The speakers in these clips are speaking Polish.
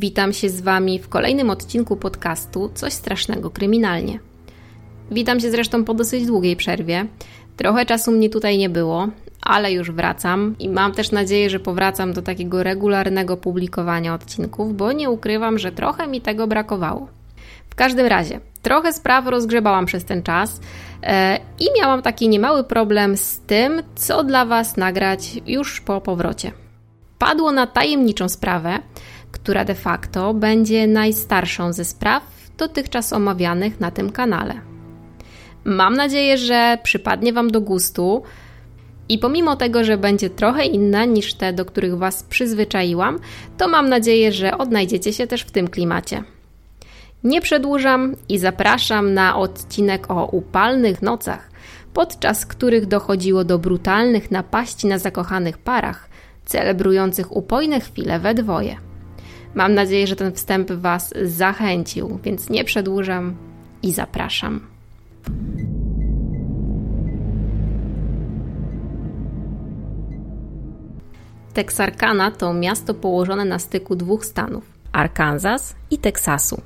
Witam się z Wami w kolejnym odcinku podcastu Coś strasznego kryminalnie. Witam się zresztą po dosyć długiej przerwie. Trochę czasu mnie tutaj nie było, ale już wracam i mam też nadzieję, że powracam do takiego regularnego publikowania odcinków, bo nie ukrywam, że trochę mi tego brakowało. W każdym razie, trochę spraw rozgrzebałam przez ten czas e, i miałam taki niemały problem z tym, co dla Was nagrać już po powrocie. Padło na tajemniczą sprawę, która de facto będzie najstarszą ze spraw dotychczas omawianych na tym kanale. Mam nadzieję, że przypadnie Wam do gustu i pomimo tego, że będzie trochę inna niż te, do których Was przyzwyczaiłam, to mam nadzieję, że odnajdziecie się też w tym klimacie. Nie przedłużam i zapraszam na odcinek o upalnych nocach, podczas których dochodziło do brutalnych napaści na zakochanych parach, celebrujących upojne chwile we dwoje. Mam nadzieję, że ten wstęp Was zachęcił, więc nie przedłużam i zapraszam. Texarkana to miasto położone na styku dwóch stanów Arkansas i Teksasu.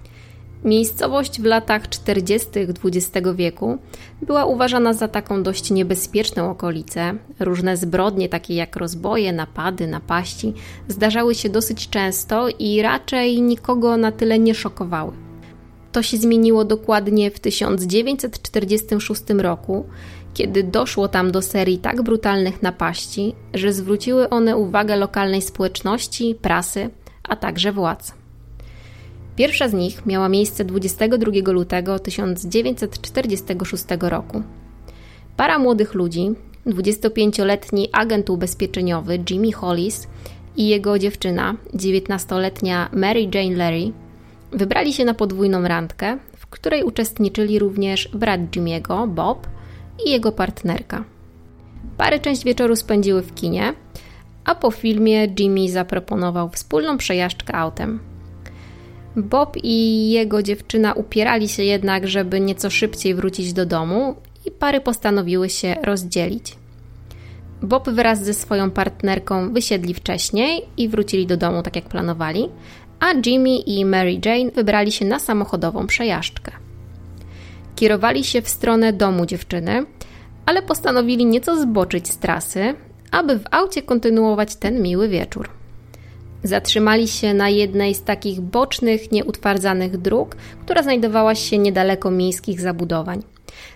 Miejscowość w latach 40. XX wieku była uważana za taką dość niebezpieczną okolicę. Różne zbrodnie, takie jak rozboje, napady, napaści, zdarzały się dosyć często i raczej nikogo na tyle nie szokowały. To się zmieniło dokładnie w 1946 roku, kiedy doszło tam do serii tak brutalnych napaści, że zwróciły one uwagę lokalnej społeczności, prasy, a także władz. Pierwsza z nich miała miejsce 22 lutego 1946 roku. Para młodych ludzi, 25-letni agent ubezpieczeniowy Jimmy Hollis i jego dziewczyna, 19-letnia Mary Jane Larry, wybrali się na podwójną randkę, w której uczestniczyli również brat Jimmy'ego, Bob, i jego partnerka. Pary część wieczoru spędziły w kinie, a po filmie Jimmy zaproponował wspólną przejażdżkę autem. Bob i jego dziewczyna upierali się jednak, żeby nieco szybciej wrócić do domu i pary postanowiły się rozdzielić. Bob wraz ze swoją partnerką wysiedli wcześniej i wrócili do domu tak jak planowali, a Jimmy i Mary Jane wybrali się na samochodową przejażdżkę. Kierowali się w stronę domu dziewczyny, ale postanowili nieco zboczyć z trasy, aby w aucie kontynuować ten miły wieczór. Zatrzymali się na jednej z takich bocznych, nieutwardzanych dróg, która znajdowała się niedaleko miejskich zabudowań.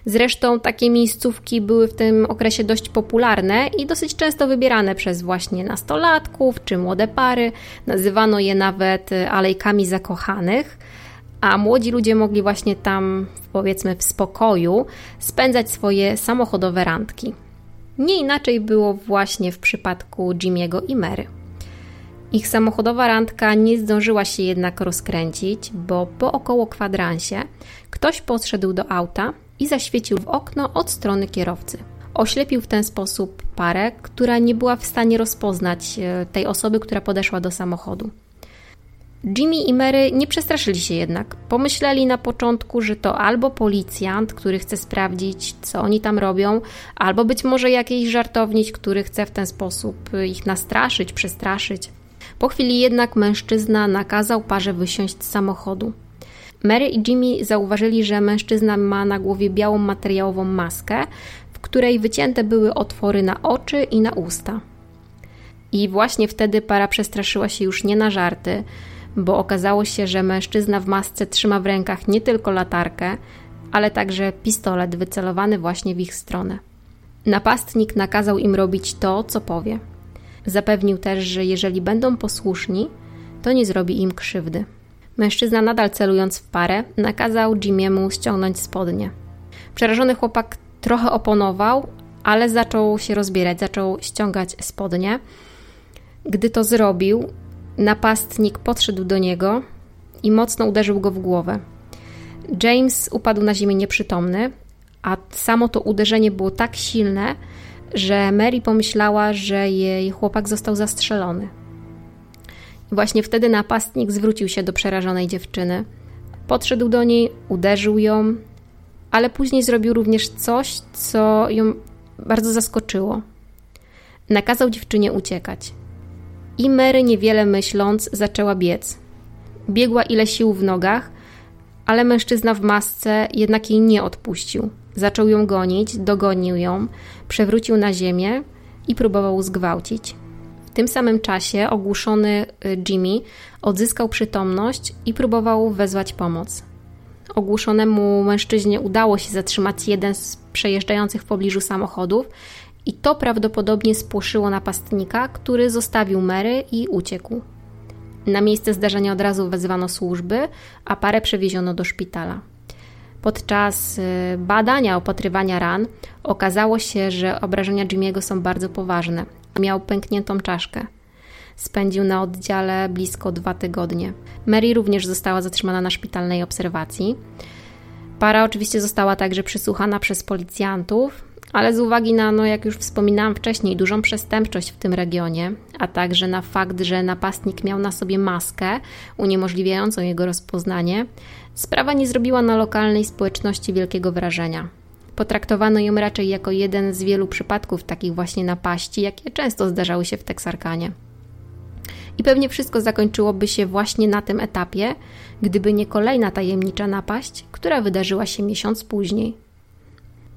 Zresztą takie miejscówki były w tym okresie dość popularne i dosyć często wybierane przez właśnie nastolatków czy młode pary. Nazywano je nawet alejkami zakochanych, a młodzi ludzie mogli właśnie tam, powiedzmy, w spokoju spędzać swoje samochodowe randki. Nie inaczej było właśnie w przypadku Jimiego i Mary. Ich samochodowa randka nie zdążyła się jednak rozkręcić, bo po około kwadransie ktoś podszedł do auta i zaświecił w okno od strony kierowcy. Oślepił w ten sposób parę, która nie była w stanie rozpoznać e, tej osoby, która podeszła do samochodu. Jimmy i Mary nie przestraszyli się jednak. Pomyśleli na początku, że to albo policjant, który chce sprawdzić, co oni tam robią, albo być może jakiś żartowniś, który chce w ten sposób ich nastraszyć, przestraszyć. Po chwili jednak mężczyzna nakazał parze wysiąść z samochodu. Mary i Jimmy zauważyli, że mężczyzna ma na głowie białą materiałową maskę, w której wycięte były otwory na oczy i na usta. I właśnie wtedy para przestraszyła się już nie na żarty, bo okazało się, że mężczyzna w masce trzyma w rękach nie tylko latarkę, ale także pistolet wycelowany właśnie w ich stronę. Napastnik nakazał im robić to, co powie. Zapewnił też, że jeżeli będą posłuszni, to nie zrobi im krzywdy. Mężczyzna, nadal celując w parę, nakazał Jimiemu ściągnąć spodnie. Przerażony chłopak trochę oponował, ale zaczął się rozbierać, zaczął ściągać spodnie. Gdy to zrobił, napastnik podszedł do niego i mocno uderzył go w głowę. James upadł na ziemię nieprzytomny, a samo to uderzenie było tak silne, że Mary pomyślała, że jej chłopak został zastrzelony. Właśnie wtedy napastnik zwrócił się do przerażonej dziewczyny. Podszedł do niej, uderzył ją, ale później zrobił również coś, co ją bardzo zaskoczyło. Nakazał dziewczynie uciekać. I Mary, niewiele myśląc, zaczęła biec. Biegła ile sił w nogach, ale mężczyzna w masce jednak jej nie odpuścił. Zaczął ją gonić, dogonił ją, przewrócił na ziemię i próbował zgwałcić. W tym samym czasie ogłuszony y, Jimmy odzyskał przytomność i próbował wezwać pomoc. Ogłuszonemu mężczyźnie udało się zatrzymać jeden z przejeżdżających w pobliżu samochodów i to prawdopodobnie spłoszyło napastnika, który zostawił Mary i uciekł. Na miejsce zdarzenia od razu wezwano służby, a parę przewieziono do szpitala. Podczas y, badania opatrywania ran okazało się, że obrażenia Jimmy'ego są bardzo poważne. Miał pękniętą czaszkę. Spędził na oddziale blisko dwa tygodnie. Mary również została zatrzymana na szpitalnej obserwacji. Para oczywiście została także przysłuchana przez policjantów, ale z uwagi na, no jak już wspominałam wcześniej, dużą przestępczość w tym regionie, a także na fakt, że napastnik miał na sobie maskę uniemożliwiającą jego rozpoznanie, sprawa nie zrobiła na lokalnej społeczności wielkiego wrażenia. Potraktowano ją raczej jako jeden z wielu przypadków takich właśnie napaści, jakie często zdarzały się w Teksarkanie. I pewnie wszystko zakończyłoby się właśnie na tym etapie, gdyby nie kolejna tajemnicza napaść, która wydarzyła się miesiąc później.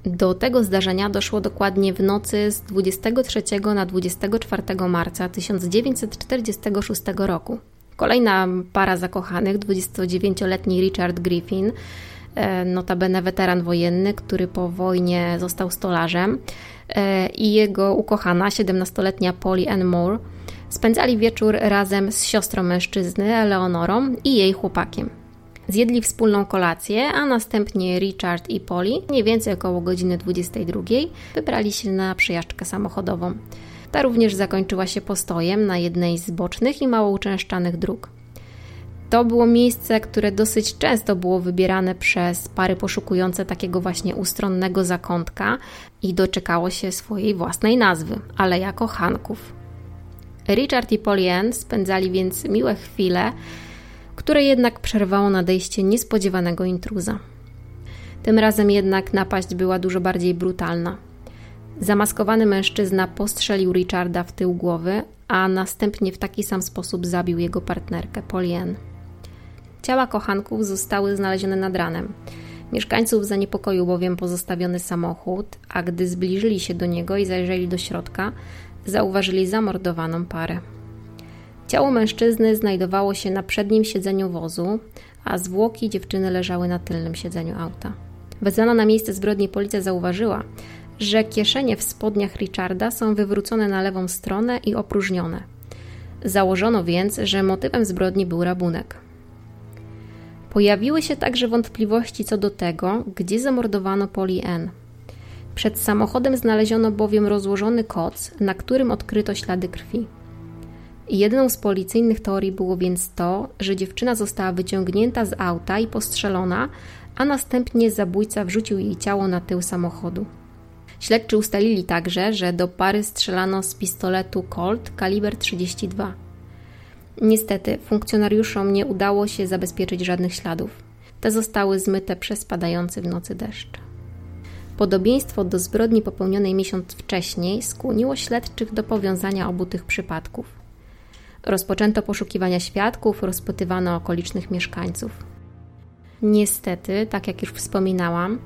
Do tego zdarzenia doszło dokładnie w nocy z 23 na 24 marca 1946 roku. Kolejna para zakochanych, 29-letni Richard Griffin, e, notabene weteran wojenny, który po wojnie został stolarzem, e, i jego ukochana, 17-letnia Polly Ann Moore, spędzali wieczór razem z siostrą mężczyzny, Eleonorą i jej chłopakiem. Zjedli wspólną kolację, a następnie Richard i Polly, mniej więcej około godziny 22, wybrali się na przejażdżkę samochodową. Ta również zakończyła się postojem na jednej z bocznych i mało uczęszczanych dróg. To było miejsce, które dosyć często było wybierane przez pary poszukujące takiego właśnie ustronnego zakątka i doczekało się swojej własnej nazwy Aleja Kochanków. Richard i Polly spędzali więc miłe chwile, które jednak przerwało nadejście niespodziewanego intruza. Tym razem jednak napaść była dużo bardziej brutalna. Zamaskowany mężczyzna postrzelił Richarda w tył głowy, a następnie w taki sam sposób zabił jego partnerkę, Polien. Ciała kochanków zostały znalezione nad ranem. Mieszkańców zaniepokoił bowiem pozostawiony samochód, a gdy zbliżyli się do niego i zajrzeli do środka, zauważyli zamordowaną parę. Ciało mężczyzny znajdowało się na przednim siedzeniu wozu, a zwłoki dziewczyny leżały na tylnym siedzeniu auta. Wezwana na miejsce zbrodni policja zauważyła, że kieszenie w spodniach Richarda są wywrócone na lewą stronę i opróżnione. Założono więc, że motywem zbrodni był rabunek. Pojawiły się także wątpliwości co do tego, gdzie zamordowano Polly N. Przed samochodem znaleziono bowiem rozłożony koc, na którym odkryto ślady krwi. Jedną z policyjnych teorii było więc to, że dziewczyna została wyciągnięta z auta i postrzelona, a następnie zabójca wrzucił jej ciało na tył samochodu. Śledczy ustalili także, że do pary strzelano z pistoletu Colt kaliber 32. Niestety, funkcjonariuszom nie udało się zabezpieczyć żadnych śladów. Te zostały zmyte przez padający w nocy deszcz. Podobieństwo do zbrodni popełnionej miesiąc wcześniej skłoniło śledczych do powiązania obu tych przypadków. Rozpoczęto poszukiwania świadków, rozpytywano okolicznych mieszkańców. Niestety, tak jak już wspominałam,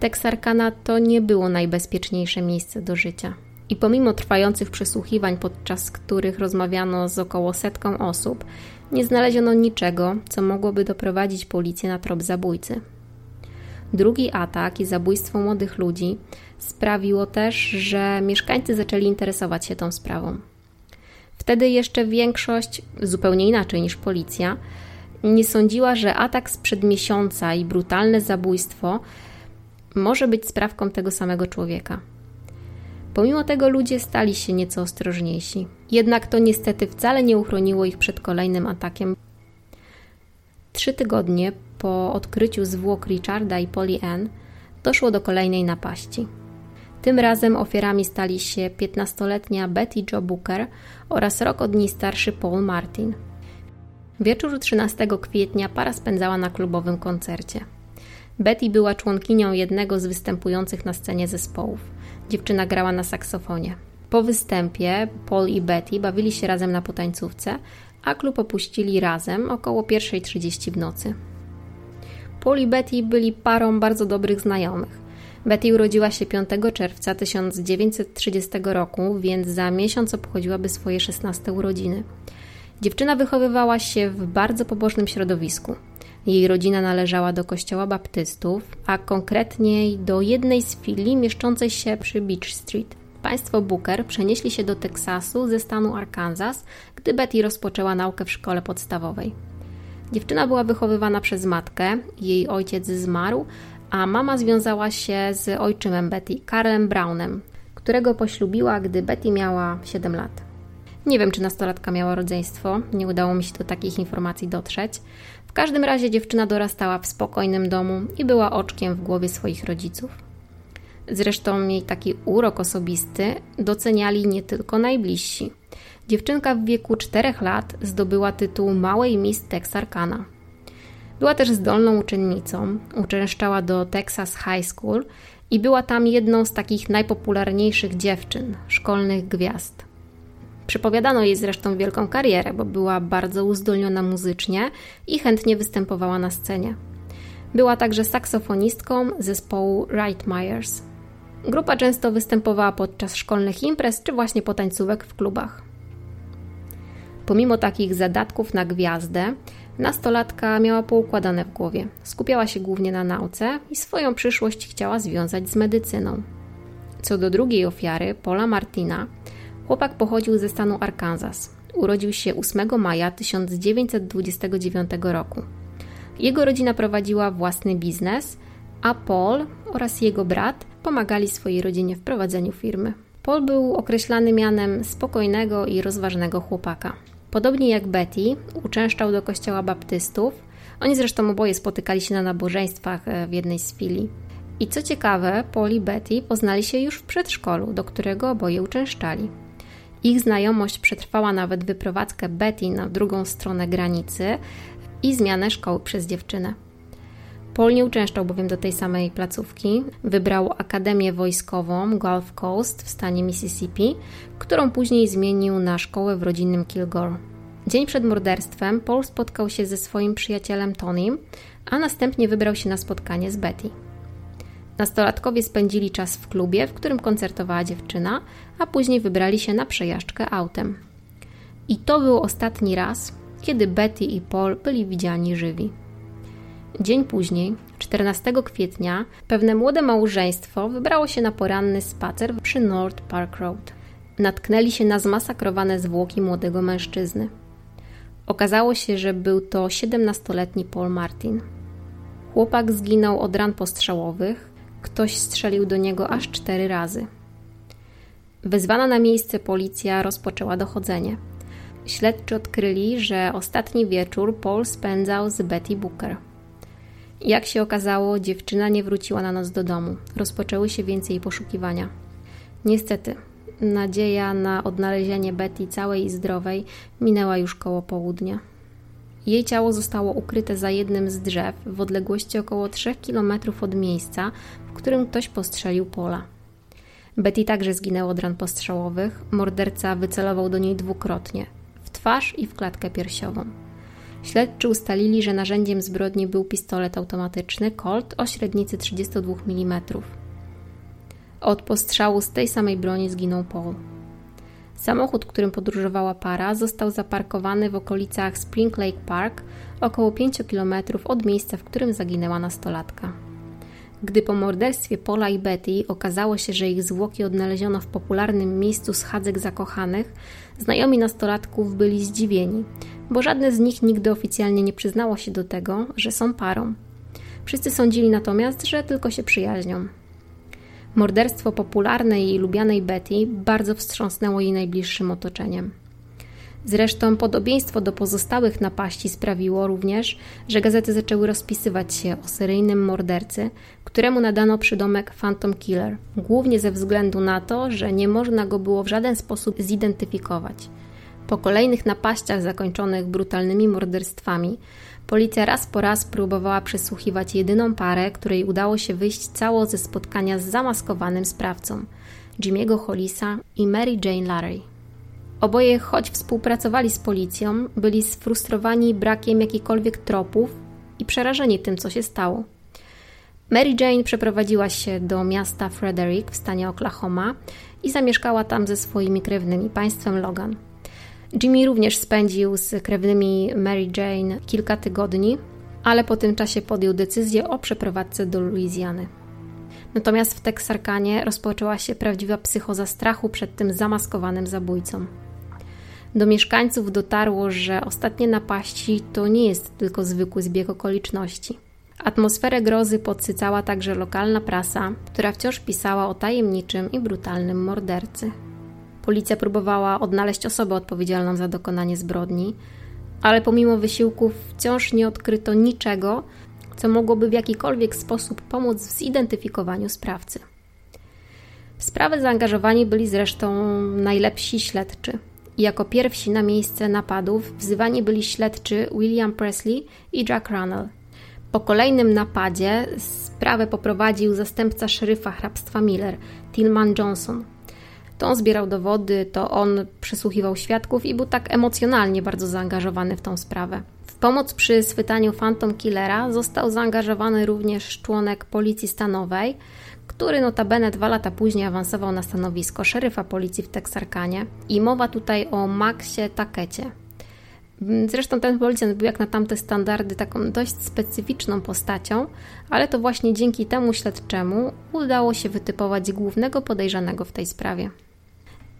Texarkana to nie było najbezpieczniejsze miejsce do życia. I pomimo trwających przesłuchiwań, podczas których rozmawiano z około setką osób, nie znaleziono niczego, co mogłoby doprowadzić policję na trop zabójcy. Drugi atak i zabójstwo młodych ludzi sprawiło też, że mieszkańcy zaczęli interesować się tą sprawą. Wtedy jeszcze większość, zupełnie inaczej niż policja, nie sądziła, że atak sprzed miesiąca i brutalne zabójstwo może być sprawką tego samego człowieka. Pomimo tego ludzie stali się nieco ostrożniejsi. Jednak to niestety wcale nie uchroniło ich przed kolejnym atakiem. Trzy tygodnie po odkryciu zwłok Richarda i Polly Ann doszło do kolejnej napaści. Tym razem ofiarami stali się 15-letnia Betty Jo Booker oraz rok od niej starszy Paul Martin. Wieczór 13 kwietnia para spędzała na klubowym koncercie. Betty była członkinią jednego z występujących na scenie zespołów. Dziewczyna grała na saksofonie. Po występie Paul i Betty bawili się razem na potańcówce, a klub opuścili razem około 1.30 w nocy. Paul i Betty byli parą bardzo dobrych znajomych. Betty urodziła się 5 czerwca 1930 roku, więc za miesiąc obchodziłaby swoje 16 urodziny. Dziewczyna wychowywała się w bardzo pobożnym środowisku. Jej rodzina należała do kościoła baptystów, a konkretniej do jednej z filii mieszczącej się przy Beach Street. Państwo Booker przenieśli się do Teksasu ze stanu Arkansas, gdy Betty rozpoczęła naukę w szkole podstawowej. Dziewczyna była wychowywana przez matkę, jej ojciec zmarł, a mama związała się z ojczymem Betty, Karlem Brownem, którego poślubiła, gdy Betty miała 7 lat. Nie wiem, czy nastolatka miała rodzeństwo, nie udało mi się do takich informacji dotrzeć. W każdym razie dziewczyna dorastała w spokojnym domu i była oczkiem w głowie swoich rodziców. Zresztą jej taki urok osobisty doceniali nie tylko najbliżsi. Dziewczynka w wieku 4 lat zdobyła tytuł Małej Miss Texarkana. Była też zdolną uczennicą, uczęszczała do Texas High School i była tam jedną z takich najpopularniejszych dziewczyn, szkolnych gwiazd. Przypowiadano jej zresztą wielką karierę, bo była bardzo uzdolniona muzycznie i chętnie występowała na scenie. Była także saksofonistką zespołu Wright Myers. Grupa często występowała podczas szkolnych imprez czy właśnie potańcówek w klubach. Pomimo takich zadatków na gwiazdę, nastolatka miała poukładane w głowie. Skupiała się głównie na nauce i swoją przyszłość chciała związać z medycyną. Co do drugiej ofiary, Paula Martina, chłopak pochodził ze stanu Arkansas. Urodził się 8 maja 1929 roku. Jego rodzina prowadziła własny biznes, a Paul oraz jego brat pomagali swojej rodzinie w prowadzeniu firmy. Paul był określany mianem spokojnego i rozważnego chłopaka. Podobnie jak Betty, uczęszczał do kościoła baptystów. Oni zresztą oboje spotykali się na nabożeństwach e, w jednej z filii. I co ciekawe, Paul i Betty poznali się już w przedszkolu, do którego oboje uczęszczali. Ich znajomość przetrwała nawet wyprowadzkę Betty na drugą stronę granicy i zmianę szkoły przez dziewczynę. Paul nie uczęszczał bowiem do tej samej placówki. Wybrał Akademię Wojskową Gulf Coast w stanie Mississippi, którą później zmienił na szkołę w rodzinnym Kilgore. Dzień przed morderstwem Paul spotkał się ze swoim przyjacielem Tonym, a następnie wybrał się na spotkanie z Betty. Nastolatkowie spędzili czas w klubie, w którym koncertowała dziewczyna, a później wybrali się na przejażdżkę autem. I to był ostatni raz, kiedy Betty i Paul byli widziani żywi. Dzień później, 14 kwietnia, pewne młode małżeństwo wybrało się na poranny spacer przy North Park Road. Natknęli się na zmasakrowane zwłoki młodego mężczyzny. Okazało się, że był to 17-letni Paul Martin. Chłopak zginął od ran postrzałowych, ktoś strzelił do niego aż cztery razy. Wezwana na miejsce policja rozpoczęła dochodzenie. Śledczy odkryli, że ostatni wieczór Paul spędzał z Betty Booker. Jak się okazało, dziewczyna nie wróciła na noc do domu. Rozpoczęły się więc jej poszukiwania. Niestety, nadzieja na odnalezienie Betty całej i zdrowej minęła już koło południa. Jej ciało zostało ukryte za jednym z drzew w odległości około 3 km od miejsca, w którym ktoś postrzelił pola. Betty także zginęła od ran postrzałowych. Morderca wycelował do niej dwukrotnie w twarz i w klatkę piersiową. Śledczy ustalili, że narzędziem zbrodni był pistolet automatyczny Colt o średnicy 32 mm. Od postrzału z tej samej broni zginął Paul. Samochód, którym podróżowała para, został zaparkowany w okolicach Spring Lake Park, około 5 km od miejsca, w którym zaginęła nastolatka. Gdy po morderstwie Paula i Betty okazało się, że ich zwłoki odnaleziono w popularnym miejscu schadzek zakochanych, znajomi nastolatków byli zdziwieni, bo żadne z nich nigdy oficjalnie nie przyznało się do tego, że są parą. Wszyscy sądzili natomiast, że tylko się przyjaźnią. Morderstwo popularnej i lubianej Betty bardzo wstrząsnęło jej najbliższym otoczeniem. Zresztą podobieństwo do pozostałych napaści sprawiło również, że gazety zaczęły rozpisywać się o seryjnym mordercy, któremu nadano przydomek Phantom Killer, głównie ze względu na to, że nie można go było w żaden sposób zidentyfikować. Po kolejnych napaściach zakończonych brutalnymi morderstwami, policja raz po raz próbowała przesłuchiwać jedyną parę, której udało się wyjść cało ze spotkania z zamaskowanym sprawcą Jimmy'ego Hollisa i Mary Jane Larry. Oboje, choć współpracowali z policją, byli sfrustrowani brakiem jakichkolwiek tropów i przerażeni tym, co się stało. Mary Jane przeprowadziła się do miasta Frederick w stanie Oklahoma i zamieszkała tam ze swoimi krewnymi, państwem Logan. Jimmy również spędził z krewnymi Mary Jane kilka tygodni, ale po tym czasie podjął decyzję o przeprowadzce do Luizjany. Natomiast w Teksarkanie rozpoczęła się prawdziwa psychoza strachu przed tym zamaskowanym zabójcą. Do mieszkańców dotarło, że ostatnie napaści to nie jest tylko zwykły zbieg okoliczności. Atmosferę grozy podsycała także lokalna prasa, która wciąż pisała o tajemniczym i brutalnym mordercy. Policja próbowała odnaleźć osobę odpowiedzialną za dokonanie zbrodni, ale pomimo wysiłków wciąż nie odkryto niczego, co mogłoby w jakikolwiek sposób pomóc w zidentyfikowaniu sprawcy. W sprawę zaangażowani byli zresztą najlepsi śledczy. Jako pierwsi na miejsce napadów wzywani byli śledczy William Presley i Jack Runnell. Po kolejnym napadzie sprawę poprowadził zastępca szeryfa hrabstwa Miller, Tillman Johnson. To on zbierał dowody, to on przesłuchiwał świadków i był tak emocjonalnie bardzo zaangażowany w tą sprawę. W pomoc przy schwytaniu Phantom Killera został zaangażowany również członek policji stanowej, który notabene dwa lata później awansował na stanowisko szeryfa policji w Teksarkanie i mowa tutaj o Maxie Takecie. Zresztą ten policjant był jak na tamte standardy taką dość specyficzną postacią, ale to właśnie dzięki temu śledczemu udało się wytypować głównego podejrzanego w tej sprawie.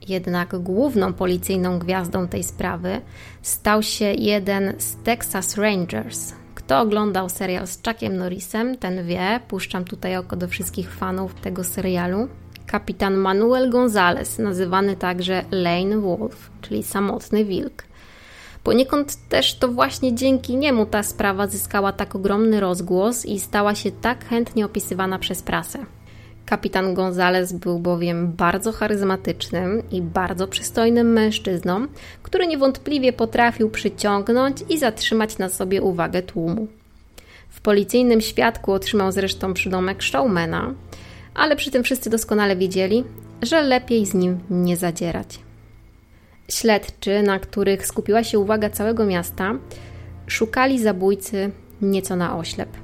Jednak główną policyjną gwiazdą tej sprawy stał się jeden z Texas Rangers. Kto oglądał serial z Chuckiem Norrisem, ten wie, puszczam tutaj oko do wszystkich fanów tego serialu. Kapitan Manuel Gonzalez, nazywany także Lane Wolf, czyli samotny wilk. Poniekąd też to właśnie dzięki niemu ta sprawa zyskała tak ogromny rozgłos i stała się tak chętnie opisywana przez prasę. Kapitan Gonzales był bowiem bardzo charyzmatycznym i bardzo przystojnym mężczyzną, który niewątpliwie potrafił przyciągnąć i zatrzymać na sobie uwagę tłumu. W policyjnym świadku otrzymał zresztą przydomek showmana, ale przy tym wszyscy doskonale wiedzieli, że lepiej z nim nie zadzierać. Śledczy, na których skupiła się uwaga całego miasta, szukali zabójcy nieco na oślep.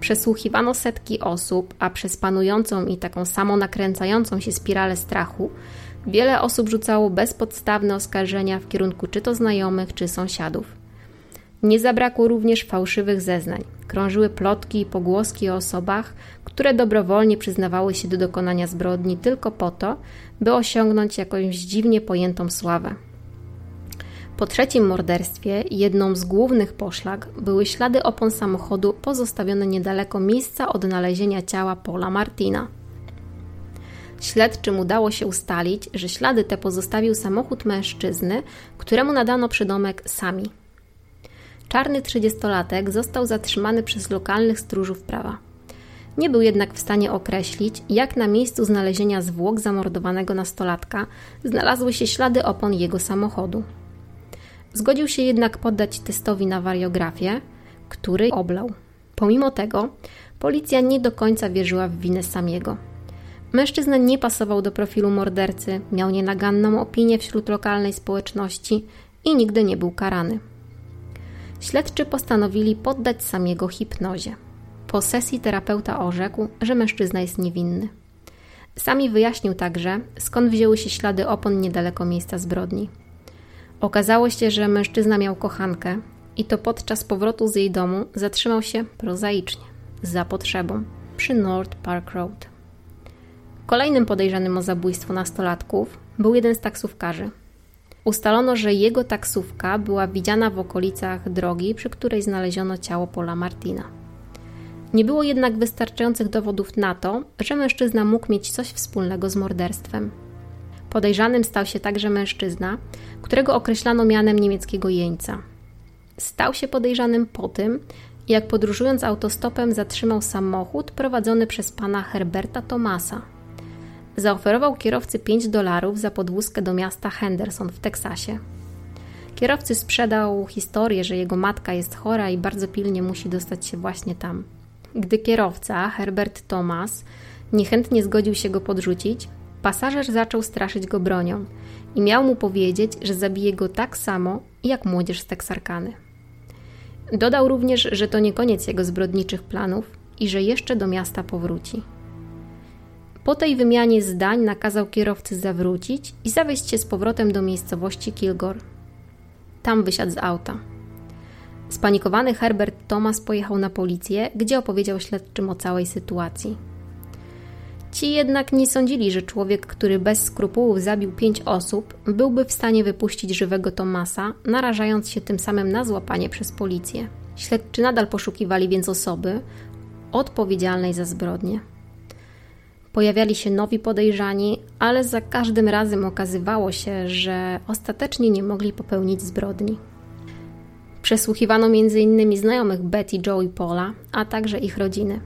Przesłuchiwano setki osób, a przez panującą i taką samą nakręcającą się spiralę strachu, wiele osób rzucało bezpodstawne oskarżenia w kierunku czy to znajomych, czy sąsiadów. Nie zabrakło również fałszywych zeznań. Krążyły plotki i pogłoski o osobach, które dobrowolnie przyznawały się do dokonania zbrodni tylko po to, by osiągnąć jakąś dziwnie pojętą sławę. Po trzecim morderstwie jedną z głównych poszlak były ślady opon samochodu pozostawione niedaleko miejsca odnalezienia ciała Paula Martina. Śledczym udało się ustalić, że ślady te pozostawił samochód mężczyzny, któremu nadano przydomek Sami. Czarny trzydziestolatek został zatrzymany przez lokalnych stróżów prawa. Nie był jednak w stanie określić, jak na miejscu znalezienia zwłok zamordowanego nastolatka znalazły się ślady opon jego samochodu. Zgodził się jednak poddać testowi na wariografię, który oblał. Pomimo tego, policja nie do końca wierzyła w winę Samiego. Mężczyzna nie pasował do profilu mordercy, miał nienaganną opinię wśród lokalnej społeczności i nigdy nie był karany. Śledczy postanowili poddać Samiego hipnozie. Po sesji terapeuta orzekł, że mężczyzna jest niewinny. Sami wyjaśnił także, skąd wzięły się ślady opon niedaleko miejsca zbrodni. Okazało się, że mężczyzna miał kochankę i to podczas powrotu z jej domu zatrzymał się prozaicznie, za potrzebą, przy North Park Road. Kolejnym podejrzanym o zabójstwo nastolatków był jeden z taksówkarzy. Ustalono, że jego taksówka była widziana w okolicach drogi, przy której znaleziono ciało Paula Martina. Nie było jednak wystarczających dowodów na to, że mężczyzna mógł mieć coś wspólnego z morderstwem. Podejrzanym stał się także mężczyzna, którego określano mianem niemieckiego jeńca. Stał się podejrzanym po tym, jak podróżując autostopem zatrzymał samochód prowadzony przez pana Herberta Thomasa. Zaoferował kierowcy 5 dolarów za podwózkę do miasta Henderson w Teksasie. Kierowcy sprzedał historię, że jego matka jest chora i bardzo pilnie musi dostać się właśnie tam. Gdy kierowca, Herbert Thomas, niechętnie zgodził się go podrzucić, pasażer zaczął straszyć go bronią i miał mu powiedzieć, że zabije go tak samo jak młodzież z Teksarkany. Dodał również, że to nie koniec jego zbrodniczych planów i że jeszcze do miasta powróci. Po tej wymianie zdań nakazał kierowcy zawrócić i zawieźć się z powrotem do miejscowości Kilgore. Tam wysiadł z auta. Spanikowany Herbert Thomas pojechał na policję, gdzie opowiedział śledczym o całej sytuacji. Ci jednak nie sądzili, że człowiek, który bez skrupułów zabił pięć osób, byłby w stanie wypuścić żywego Tomasa, narażając się tym samym na złapanie przez policję. Śledczy nadal poszukiwali więc osoby odpowiedzialnej za zbrodnię. Pojawiali się nowi podejrzani, ale za każdym razem okazywało się, że ostatecznie nie mogli popełnić zbrodni. Przesłuchiwano m.in. znajomych Betty, Joe i Paula, a także ich rodziny.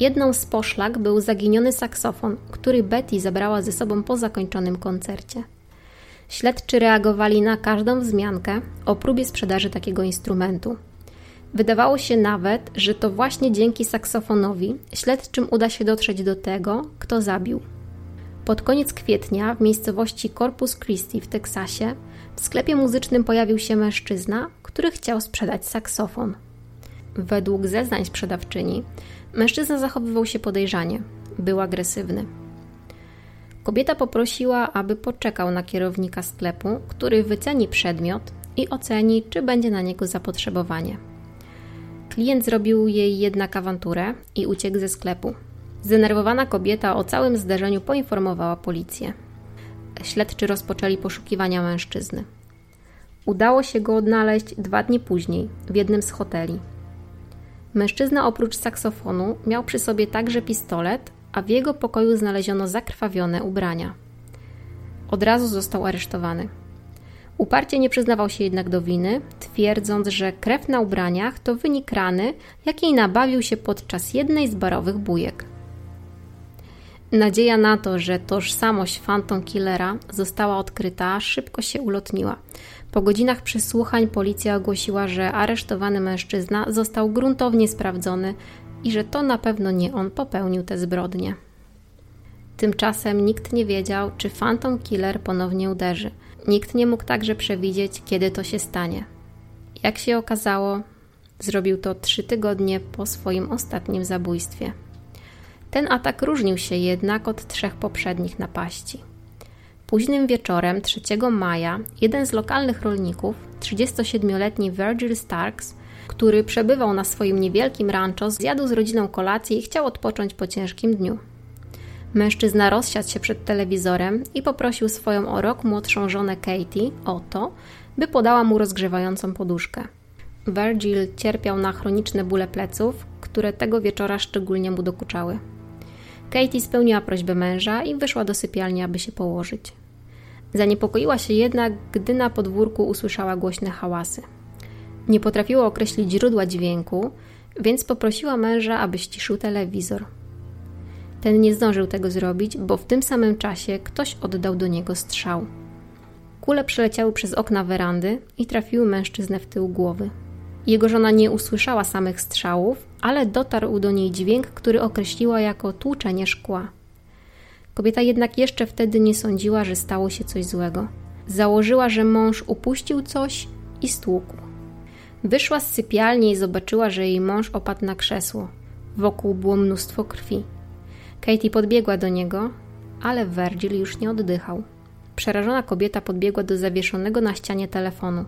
Jedną z poszlak był zaginiony saksofon, który Betty zabrała ze sobą po zakończonym koncercie. Śledczy reagowali na każdą wzmiankę o próbie sprzedaży takiego instrumentu. Wydawało się nawet, że to właśnie dzięki saksofonowi śledczym uda się dotrzeć do tego, kto zabił. Pod koniec kwietnia w miejscowości Corpus Christi w Teksasie w sklepie muzycznym pojawił się mężczyzna, który chciał sprzedać saksofon. Według zeznań sprzedawczyni, mężczyzna zachowywał się podejrzanie, był agresywny. Kobieta poprosiła, aby poczekał na kierownika sklepu, który wyceni przedmiot i oceni, czy będzie na niego zapotrzebowanie. Klient zrobił jej jednak awanturę i uciekł ze sklepu. Zdenerwowana kobieta o całym zdarzeniu poinformowała policję. Śledczy rozpoczęli poszukiwania mężczyzny. Udało się go odnaleźć dwa dni później w jednym z hoteli. Mężczyzna oprócz saksofonu miał przy sobie także pistolet, a w jego pokoju znaleziono zakrwawione ubrania. Od razu został aresztowany. Uparcie nie przyznawał się jednak do winy, twierdząc, że krew na ubraniach to wynik rany, jakiej nabawił się podczas jednej z barowych bujek. Nadzieja na to, że tożsamość Phantom Killera została odkryta, szybko się ulotniła. Po godzinach przesłuchań policja ogłosiła, że aresztowany mężczyzna został gruntownie sprawdzony i że to na pewno nie on popełnił te zbrodnie. Tymczasem nikt nie wiedział, czy Phantom Killer ponownie uderzy. Nikt nie mógł także przewidzieć, kiedy to się stanie. Jak się okazało, zrobił to trzy tygodnie po swoim ostatnim zabójstwie. Ten atak różnił się jednak od trzech poprzednich napaści. Późnym wieczorem 3 maja jeden z lokalnych rolników, 37-letni Virgil Starks, który przebywał na swoim niewielkim rancho, zjadł z rodziną kolację i chciał odpocząć po ciężkim dniu. Mężczyzna rozsiadł się przed telewizorem i poprosił swoją o rok młodszą żonę Katie o to, by podała mu rozgrzewającą poduszkę. Virgil cierpiał na chroniczne bóle pleców, które tego wieczora szczególnie mu dokuczały. Katie spełniła prośbę męża i wyszła do sypialni, aby się położyć. Zaniepokoiła się jednak, gdy na podwórku usłyszała głośne hałasy. Nie potrafiła określić źródła dźwięku, więc poprosiła męża, aby ściszył telewizor. Ten nie zdążył tego zrobić, bo w tym samym czasie ktoś oddał do niego strzał. Kule przeleciały przez okna werandy i trafiły mężczyznę w tył głowy. Jego żona nie usłyszała samych strzałów, ale dotarł do niej dźwięk, który określiła jako tłuczenie szkła. Kobieta jednak jeszcze wtedy nie sądziła, że stało się coś złego. Założyła, że mąż upuścił coś i stłukł. Wyszła z sypialni i zobaczyła, że jej mąż opadł na krzesło. Wokół było mnóstwo krwi. Katie podbiegła do niego, ale Virgil już nie oddychał. Przerażona kobieta podbiegła do zawieszonego na ścianie telefonu.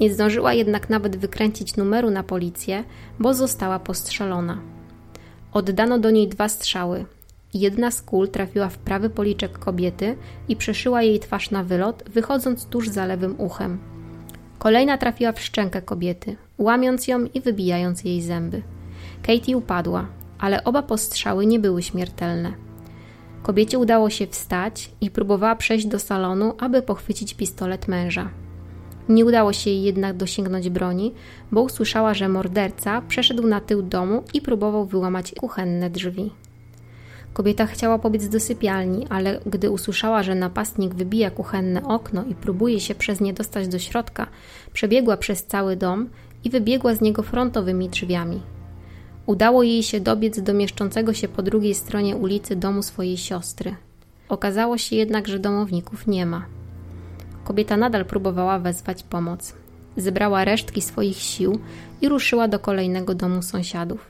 Nie zdążyła jednak nawet wykręcić numeru na policję, bo została postrzelona. Oddano do niej dwa strzały. Jedna z kul trafiła w prawy policzek kobiety i przeszyła jej twarz na wylot, wychodząc tuż za lewym uchem. Kolejna trafiła w szczękę kobiety, łamiąc ją i wybijając jej zęby. Katie upadła, ale oba postrzały nie były śmiertelne. Kobiecie udało się wstać i próbowała przejść do salonu, aby pochwycić pistolet męża. Nie udało się jej jednak dosięgnąć broni, bo usłyszała, że morderca przeszedł na tył domu i próbował wyłamać kuchenne drzwi. Kobieta chciała pobiec do sypialni, ale gdy usłyszała, że napastnik wybija kuchenne okno i próbuje się przez nie dostać do środka, przebiegła przez cały dom i wybiegła z niego frontowymi drzwiami. Udało jej się dobiec do mieszczącego się po drugiej stronie ulicy domu swojej siostry. Okazało się jednak, że domowników nie ma. Kobieta nadal próbowała wezwać pomoc. Zebrała resztki swoich sił i ruszyła do kolejnego domu sąsiadów.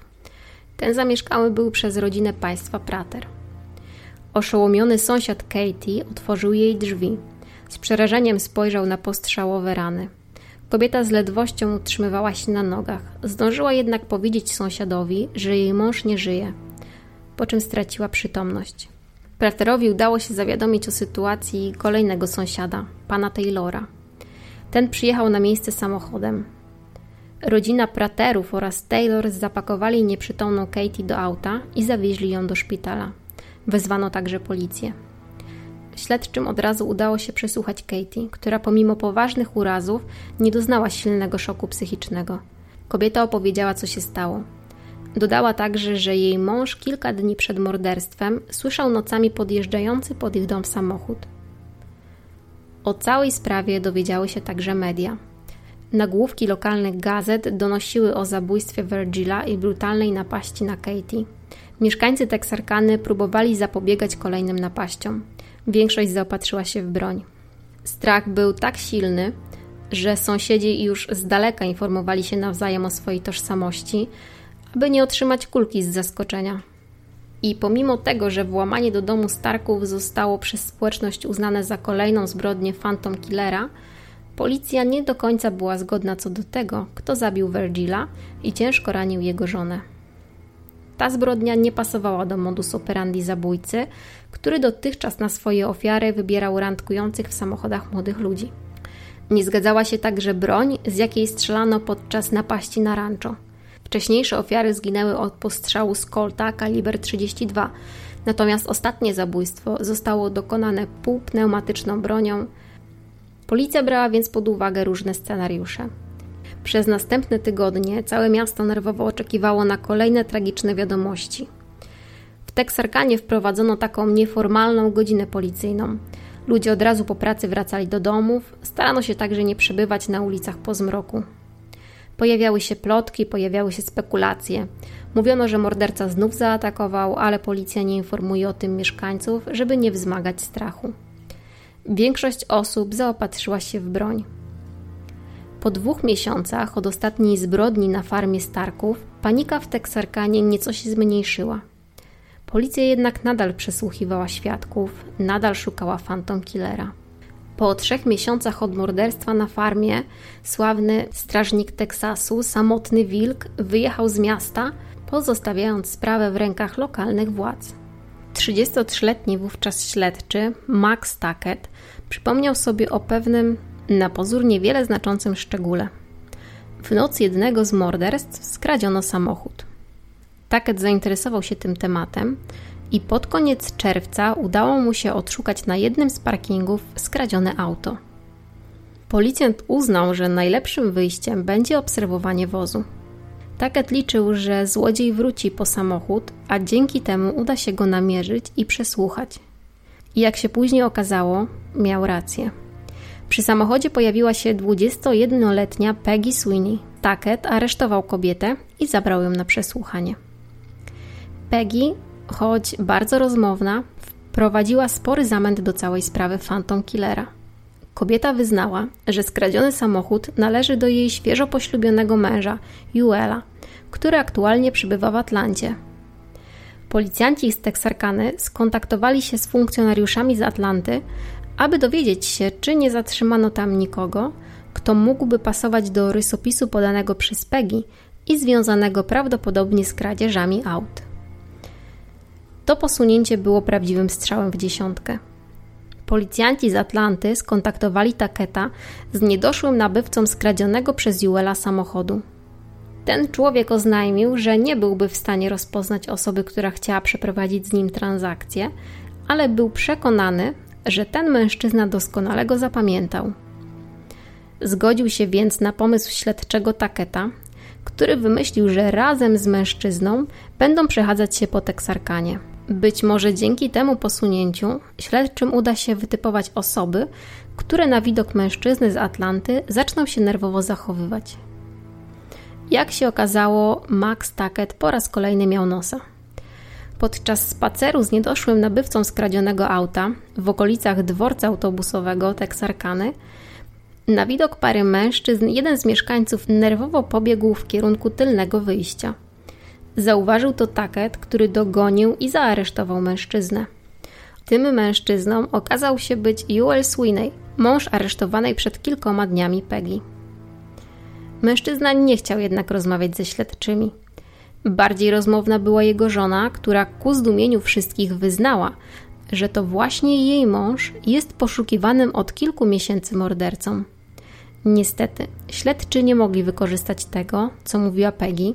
Ten zamieszkały był przez rodzinę państwa Prater. Oszołomiony sąsiad Katie otworzył jej drzwi. Z przerażeniem spojrzał na postrzałowe rany. Kobieta z ledwością utrzymywała się na nogach. Zdążyła jednak powiedzieć sąsiadowi, że jej mąż nie żyje, po czym straciła przytomność. Praterowi udało się zawiadomić o sytuacji kolejnego sąsiada, pana Taylora. Ten przyjechał na miejsce samochodem. Rodzina Praterów oraz Taylor zapakowali nieprzytomną Katie do auta i zawieźli ją do szpitala. Wezwano także policję. Śledczym od razu udało się przesłuchać Katie, która pomimo poważnych urazów nie doznała silnego szoku psychicznego. Kobieta opowiedziała, co się stało. Dodała także, że jej mąż kilka dni przed morderstwem słyszał nocami podjeżdżający pod ich dom samochód. O całej sprawie dowiedziały się także media. Nagłówki lokalnych gazet donosiły o zabójstwie Virgila i brutalnej napaści na Katie. Mieszkańcy Teksarkany próbowali zapobiegać kolejnym napaściom. Większość zaopatrzyła się w broń. Strach był tak silny, że sąsiedzi już z daleka informowali się nawzajem o swojej tożsamości, aby nie otrzymać kulki z zaskoczenia. I pomimo tego, że włamanie do domu Starków zostało przez społeczność uznane za kolejną zbrodnię Phantom Killera, policja nie do końca była zgodna co do tego, kto zabił Virgila i ciężko ranił jego żonę. Ta zbrodnia nie pasowała do modus operandi zabójcy, który dotychczas na swoje ofiary wybierał randkujących w samochodach młodych ludzi. Nie zgadzała się także broń, z jakiej strzelano podczas napaści na rancho. Wcześniejsze ofiary zginęły od postrzału z Colta kaliber 32, natomiast ostatnie zabójstwo zostało dokonane półpneumatyczną bronią. Policja brała więc pod uwagę różne scenariusze. Przez następne tygodnie całe miasto nerwowo oczekiwało na kolejne tragiczne wiadomości. W Teksarkanie wprowadzono taką nieformalną godzinę policyjną. Ludzie od razu po pracy wracali do domów, starano się także nie przebywać na ulicach po zmroku. Pojawiały się plotki, pojawiały się spekulacje. Mówiono, że morderca znów zaatakował, ale policja nie informuje o tym mieszkańców, żeby nie wzmagać strachu. Większość osób zaopatrzyła się w broń. Po dwóch miesiącach od ostatniej zbrodni na farmie Starków, panika w Teksarkanie nieco się zmniejszyła. Policja jednak nadal przesłuchiwała świadków, nadal szukała Phantom Killera. Po trzech miesiącach od morderstwa na farmie, sławny strażnik Teksasu, samotny wilk, wyjechał z miasta, pozostawiając sprawę w rękach lokalnych władz. 33-letni wówczas śledczy Max Tackett przypomniał sobie o pewnym na pozór niewiele znaczącym szczególe. W noc jednego z morderstw skradziono samochód. Taket zainteresował się tym tematem i pod koniec czerwca udało mu się odszukać na jednym z parkingów skradzione auto. Policjant uznał, że najlepszym wyjściem będzie obserwowanie wozu. Taket liczył, że złodziej wróci po samochód, a dzięki temu uda się go namierzyć i przesłuchać. I jak się później okazało, miał rację. Przy samochodzie pojawiła się 21-letnia Peggy Sweeney. Taket aresztował kobietę i zabrał ją na przesłuchanie. Peggy, choć bardzo rozmowna, wprowadziła spory zamęt do całej sprawy Phantom Killera. Kobieta wyznała, że skradziony samochód należy do jej świeżo poślubionego męża, Juela, który aktualnie przybywa w Atlancie. Policjanci z Texarkany skontaktowali się z funkcjonariuszami z Atlanty, aby dowiedzieć się, czy nie zatrzymano tam nikogo, kto mógłby pasować do rysopisu podanego przez Peggy i związanego prawdopodobnie z kradzieżami aut. To posunięcie było prawdziwym strzałem w dziesiątkę. Policjanci z Atlanty skontaktowali Taketa z niedoszłym nabywcą skradzionego przez Juela samochodu. Ten człowiek oznajmił, że nie byłby w stanie rozpoznać osoby, która chciała przeprowadzić z nim transakcję, ale był przekonany, że ten mężczyzna doskonale go zapamiętał. Zgodził się więc na pomysł śledczego Taketa, który wymyślił, że razem z mężczyzną będą przechadzać się po Teksarkanie. Być może dzięki temu posunięciu śledczym uda się wytypować osoby, które na widok mężczyzny z Atlanty zaczną się nerwowo zachowywać. Jak się okazało, Max Tackett po raz kolejny miał nosa. Podczas spaceru z niedoszłym nabywcą skradzionego auta w okolicach dworca autobusowego Texarkany na widok pary mężczyzn jeden z mieszkańców nerwowo pobiegł w kierunku tylnego wyjścia. Zauważył to Taket, który dogonił i zaaresztował mężczyznę. Tym mężczyzną okazał się być Joel Sweeney, mąż aresztowanej przed kilkoma dniami Peggy. Mężczyzna nie chciał jednak rozmawiać ze śledczymi. Bardziej rozmowna była jego żona, która ku zdumieniu wszystkich wyznała, że to właśnie jej mąż jest poszukiwanym od kilku miesięcy mordercą. Niestety, śledczy nie mogli wykorzystać tego, co mówiła Peggy,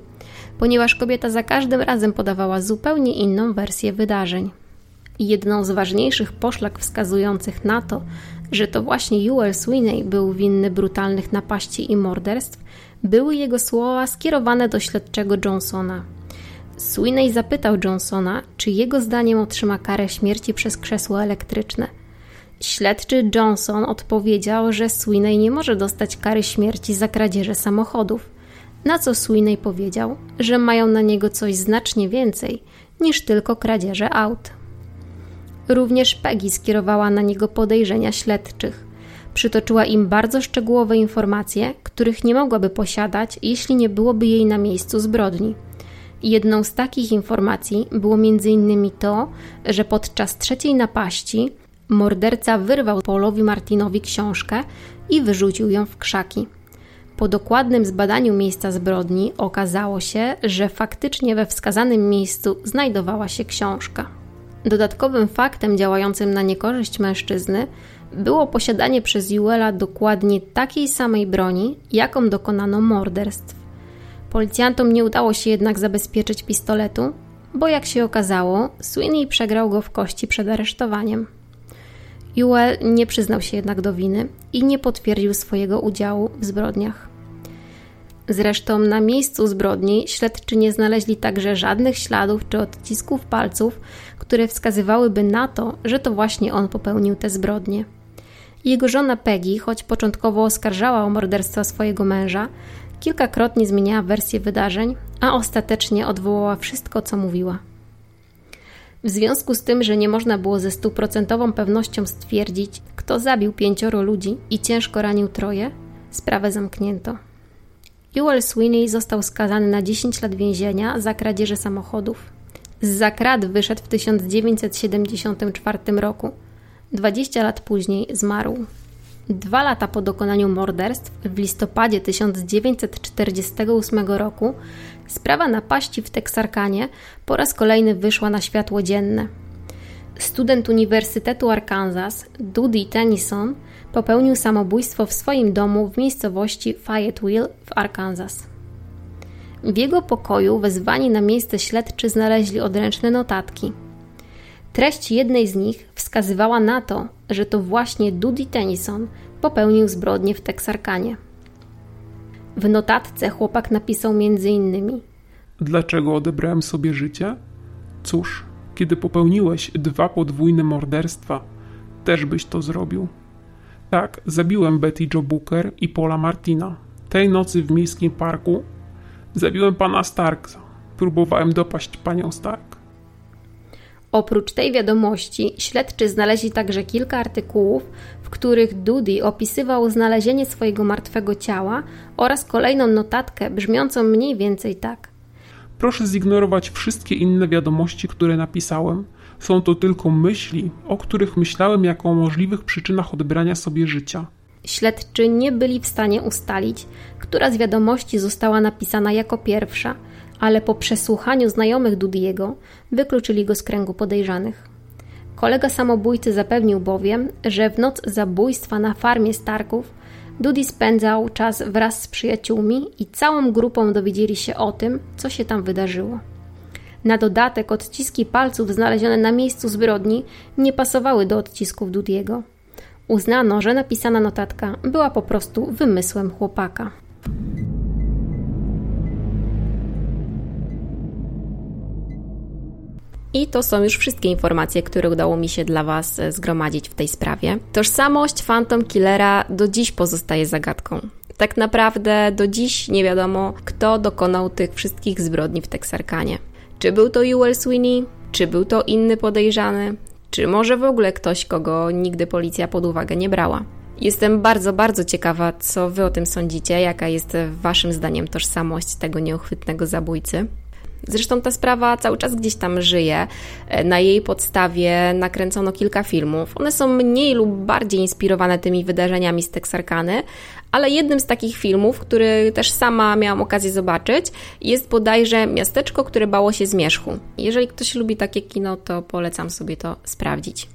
ponieważ kobieta za każdym razem podawała zupełnie inną wersję wydarzeń. Jedną z ważniejszych poszlak wskazujących na to, że to właśnie Joel Sweeney był winny brutalnych napaści i morderstw, były jego słowa skierowane do śledczego Johnsona. Sweeney zapytał Johnsona, czy jego zdaniem otrzyma karę śmierci przez krzesło elektryczne. Śledczy Johnson odpowiedział, że Sweeney nie może dostać kary śmierci za kradzieże samochodów. Na co Sweeney powiedział, że mają na niego coś znacznie więcej niż tylko kradzieże aut. Również Peggy skierowała na niego podejrzenia śledczych. Przytoczyła im bardzo szczegółowe informacje, których nie mogłaby posiadać, jeśli nie byłoby jej na miejscu zbrodni. Jedną z takich informacji było m.in. to, że podczas trzeciej napaści morderca wyrwał Paulowi Martinowi książkę i wyrzucił ją w krzaki. Po dokładnym zbadaniu miejsca zbrodni okazało się, że faktycznie we wskazanym miejscu znajdowała się książka. Dodatkowym faktem działającym na niekorzyść mężczyzny było posiadanie przez Juela dokładnie takiej samej broni, jaką dokonano morderstw. Policjantom nie udało się jednak zabezpieczyć pistoletu, bo jak się okazało, Sweeney przegrał go w kości przed aresztowaniem. Juel nie przyznał się jednak do winy i nie potwierdził swojego udziału w zbrodniach. Zresztą na miejscu zbrodni śledczy nie znaleźli także żadnych śladów czy odcisków palców, które wskazywałyby na to, że to właśnie on popełnił te zbrodnie. Jego żona Peggy, choć początkowo oskarżała o morderstwo swojego męża, kilkakrotnie zmieniała wersję wydarzeń, a ostatecznie odwołała wszystko, co mówiła. W związku z tym, że nie można było ze stuprocentową pewnością stwierdzić, kto zabił pięcioro ludzi i ciężko ranił troje, sprawę zamknięto. Joel Sweeney został skazany na 10 lat więzienia za kradzieże samochodów. Z zakrat wyszedł w 1974 roku. 20 lat później zmarł. Dwa lata po dokonaniu morderstw, w listopadzie 1948 roku, sprawa napaści w Teksarkanie po raz kolejny wyszła na światło dzienne. Student Uniwersytetu Arkansas, Dudy Tennyson, popełnił samobójstwo w swoim domu w miejscowości Fayetteville w Arkansas. W jego pokoju wezwani na miejsce śledczy znaleźli odręczne notatki. Treść jednej z nich wskazywała na to, że to właśnie Dudy Tennyson popełnił zbrodnię w Teksarkanie. W notatce chłopak napisał m.in. Dlaczego odebrałem sobie życie? Cóż, kiedy popełniłeś dwa podwójne morderstwa, też byś to zrobił. Tak, zabiłem Betty Joe Booker i Paula Martina. Tej nocy w miejskim parku zabiłem pana Starksa. Próbowałem dopaść panią Stark. Oprócz tej wiadomości, śledczy znaleźli także kilka artykułów, w których Dudy opisywał znalezienie swojego martwego ciała oraz kolejną notatkę brzmiącą mniej więcej tak. Proszę zignorować wszystkie inne wiadomości, które napisałem. Są to tylko myśli, o których myślałem jako o możliwych przyczynach odebrania sobie życia. Śledczy nie byli w stanie ustalić, która z wiadomości została napisana jako pierwsza, ale po przesłuchaniu znajomych Dudiego wykluczyli go z kręgu podejrzanych. Kolega samobójcy zapewnił bowiem, że w noc zabójstwa na farmie Starków Dudi spędzał czas wraz z przyjaciółmi i całą grupą dowiedzieli się o tym, co się tam wydarzyło. Na dodatek odciski palców znalezione na miejscu zbrodni nie pasowały do odcisków Dudiego. Uznano, że napisana notatka była po prostu wymysłem chłopaka. I to są już wszystkie informacje, które udało mi się dla Was e, zgromadzić w tej sprawie. Tożsamość Phantom Killera do dziś pozostaje zagadką. Tak naprawdę do dziś nie wiadomo, kto dokonał tych wszystkich zbrodni w Texarkanie. Czy był to Ewell Sweeney, Czy był to inny podejrzany? Czy może w ogóle ktoś, kogo nigdy policja pod uwagę nie brała? Jestem bardzo, bardzo ciekawa, co Wy o tym sądzicie, jaka jest Waszym zdaniem tożsamość tego nieuchwytnego zabójcy. Zresztą ta sprawa cały czas gdzieś tam żyje. Na jej podstawie nakręcono kilka filmów. One są mniej lub bardziej inspirowane tymi wydarzeniami z Texarkany, ale jednym z takich filmów, który też sama miałam okazję zobaczyć, jest bodajże Miasteczko, które bało się zmierzchu. Jeżeli ktoś lubi takie kino, to polecam sobie to sprawdzić.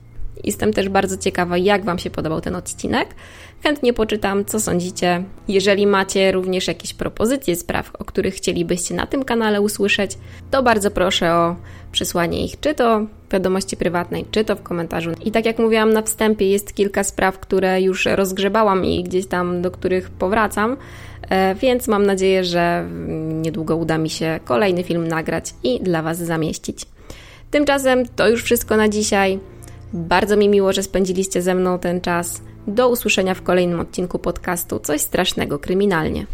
Jestem też bardzo ciekawa, jak Wam się podobał ten odcinek. Chętnie poczytam, co sądzicie. Jeżeli macie również jakieś propozycje spraw, o których chcielibyście na tym kanale usłyszeć, to bardzo proszę o przesłanie ich, czy to w wiadomości prywatnej, czy to w komentarzu. I tak jak mówiłam na wstępie, jest kilka spraw, które już rozgrzebałam i gdzieś tam do których powracam, e, więc mam nadzieję, że niedługo uda mi się kolejny film nagrać i dla Was zamieścić. Tymczasem to już wszystko na dzisiaj. Bardzo mi miło, że spędziliście ze mną ten czas. Do usłyszenia w kolejnym odcinku podcastu Coś strasznego kryminalnie.